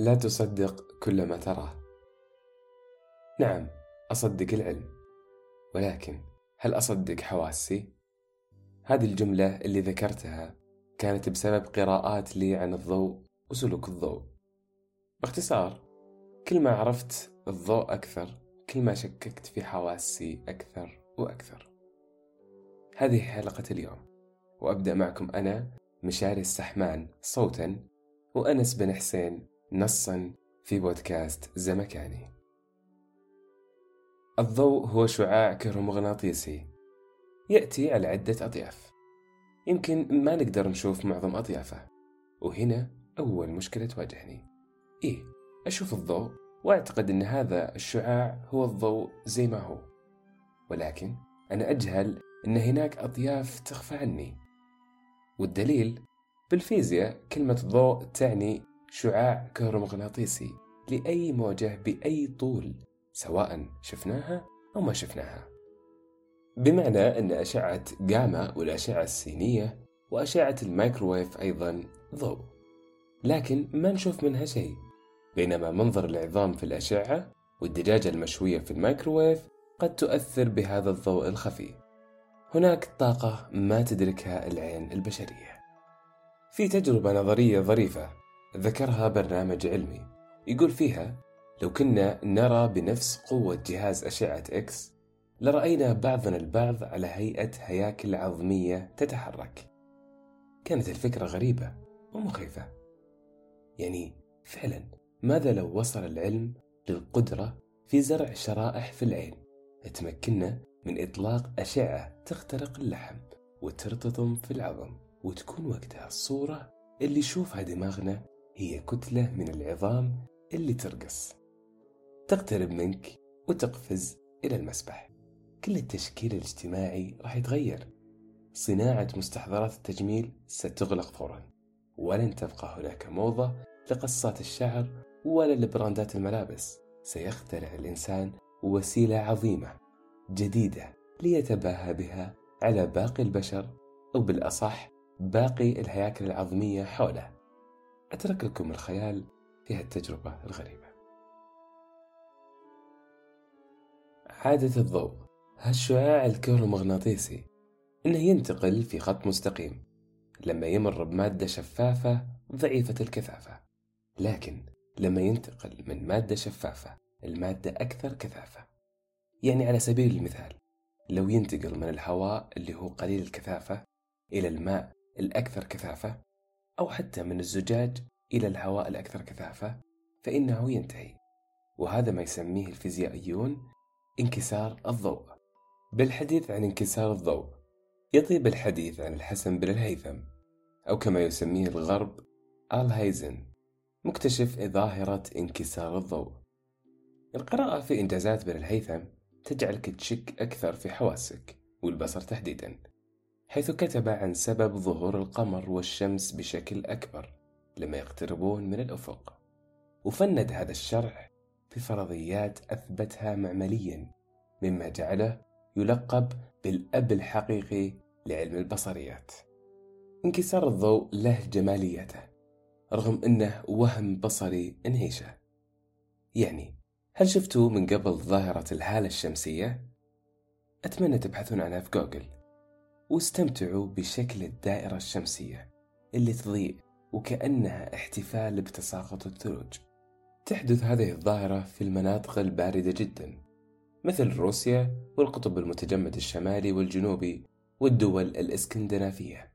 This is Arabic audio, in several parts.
لا تصدق كل ما تراه. نعم أصدق العلم. ولكن هل أصدق حواسي؟ هذه الجملة اللي ذكرتها كانت بسبب قراءات لي عن الضوء وسلوك الضوء. باختصار كل ما عرفت الضوء أكثر كل ما شككت في حواسي أكثر وأكثر. هذه حلقة اليوم. وأبدأ معكم أنا مشاري السحمان صوتا وأنس بن حسين نصا في بودكاست زمكاني الضوء هو شعاع كهرومغناطيسي. يأتي على عدة أطياف. يمكن ما نقدر نشوف معظم أطيافه. وهنا أول مشكلة تواجهني. إيه أشوف الضوء وأعتقد أن هذا الشعاع هو الضوء زي ما هو. ولكن أنا أجهل أن هناك أطياف تخفى عني. والدليل بالفيزياء كلمة ضوء تعني شعاع كهرومغناطيسي لأي موجة بأي طول سواء شفناها أو ما شفناها. بمعنى أن أشعة جاما والأشعة السينية وأشعة الميكروويف أيضا ضوء. لكن ما نشوف منها شيء بينما منظر العظام في الأشعة والدجاجة المشوية في الميكروويف قد تؤثر بهذا الضوء الخفي. هناك طاقة ما تدركها العين البشرية. في تجربة نظرية ظريفة ذكرها برنامج علمي. يقول فيها لو كنا نرى بنفس قوة جهاز أشعة إكس لرأينا بعضنا البعض على هيئة هياكل عظمية تتحرك. كانت الفكرة غريبة ومخيفة. يعني فعلا ماذا لو وصل العلم للقدرة في زرع شرائح في العين؟ تمكننا من إطلاق أشعة تخترق اللحم وترتطم في العظم وتكون وقتها الصورة اللي يشوفها دماغنا هي كتلة من العظام اللي ترقص. تقترب منك وتقفز إلى المسبح. كل التشكيل الاجتماعي راح يتغير. صناعة مستحضرات التجميل ستغلق فورا. ولن تبقى هناك موضة لقصات الشعر ولا لبراندات الملابس. سيخترع الإنسان وسيلة عظيمة جديدة ليتباهى بها على باقي البشر أو بالأصح باقي الهياكل العظمية حوله. أترك لكم الخيال في هالتجربة الغريبة. عادة الضوء هالشعاع الكهرومغناطيسي إنه ينتقل في خط مستقيم لما يمر بمادة شفافة ضعيفة الكثافة. لكن لما ينتقل من مادة شفافة المادة أكثر كثافة. يعني على سبيل المثال لو ينتقل من الهواء اللي هو قليل الكثافة إلى الماء الأكثر كثافة أو حتى من الزجاج إلى الهواء الأكثر كثافة فإنه ينتهي. وهذا ما يسميه الفيزيائيون انكسار الضوء. بالحديث عن انكسار الضوء يطيب الحديث عن الحسن بن الهيثم أو كما يسميه الغرب آل هايزن مكتشف ظاهرة انكسار الضوء. القراءة في إنجازات بن الهيثم تجعلك تشك أكثر في حواسك والبصر تحديدا. حيث كتب عن سبب ظهور القمر والشمس بشكل أكبر لما يقتربون من الأفق. وفند هذا الشرح بفرضيات أثبتها معمليا مما جعله يلقب بالأب الحقيقي لعلم البصريات. انكسار الضوء له جماليته رغم أنه وهم بصري انهيشه. يعني هل شفتوا من قبل ظاهرة الهالة الشمسية؟ أتمنى تبحثون عنها في جوجل. واستمتعوا بشكل الدائرة الشمسية اللي تضيء وكأنها احتفال بتساقط الثلوج. تحدث هذه الظاهرة في المناطق الباردة جدا مثل روسيا والقطب المتجمد الشمالي والجنوبي والدول الإسكندنافية.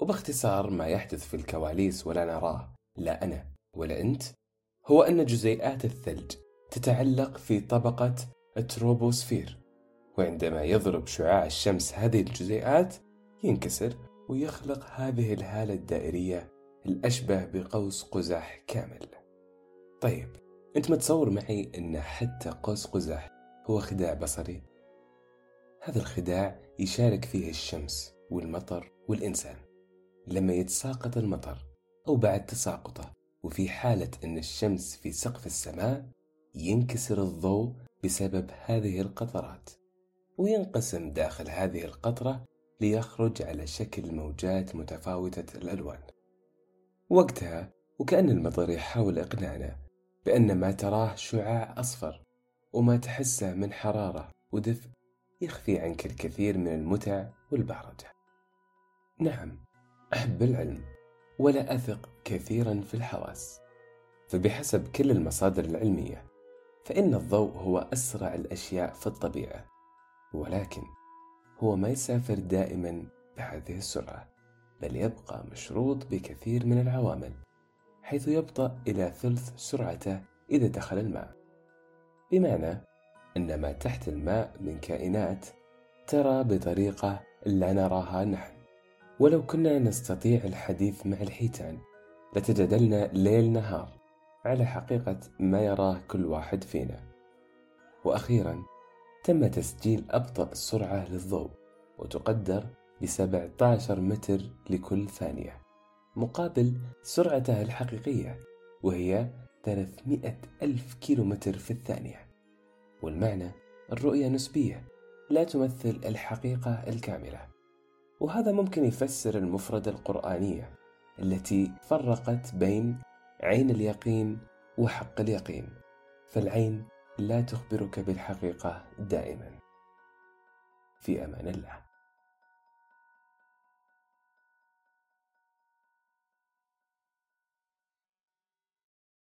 وباختصار ما يحدث في الكواليس ولا نراه لا أنا ولا أنت هو أن جزيئات الثلج تتعلق في طبقة التروبوسفير وعندما يضرب شعاع الشمس هذه الجزيئات ينكسر ويخلق هذه الهالة الدائرية الأشبه بقوس قزح كامل. طيب أنت متصور معي أن حتى قوس قزح هو خداع بصري؟ هذا الخداع يشارك فيه الشمس والمطر والإنسان. لما يتساقط المطر أو بعد تساقطه وفي حالة أن الشمس في سقف السماء ينكسر الضوء بسبب هذه القطرات. وينقسم داخل هذه القطرة ليخرج على شكل موجات متفاوتة الألوان. وقتها وكأن المطر يحاول إقناعنا بأن ما تراه شعاع أصفر وما تحسه من حرارة ودفء يخفي عنك الكثير من المتع والبهرجة. نعم أحب العلم ولا أثق كثيرا في الحواس. فبحسب كل المصادر العلمية فإن الضوء هو أسرع الأشياء في الطبيعة. ولكن هو ما يسافر دائما بهذه السرعة بل يبقى مشروط بكثير من العوامل حيث يبطأ إلى ثلث سرعته إذا دخل الماء. بمعنى أن ما تحت الماء من كائنات ترى بطريقة لا نراها نحن. ولو كنا نستطيع الحديث مع الحيتان لتجادلنا ليل نهار. على حقيقة ما يراه كل واحد فينا. وأخيرا تم تسجيل أبطأ سرعة للضوء وتقدر ب 17 متر لكل ثانية. مقابل سرعته الحقيقية وهي 300 ألف كيلومتر في الثانية. والمعنى الرؤية نسبية لا تمثل الحقيقة الكاملة. وهذا ممكن يفسر المفردة القرآنية التي فرقت بين عين اليقين وحق اليقين. فالعين لا تخبرك بالحقيقة دائما. في أمان الله.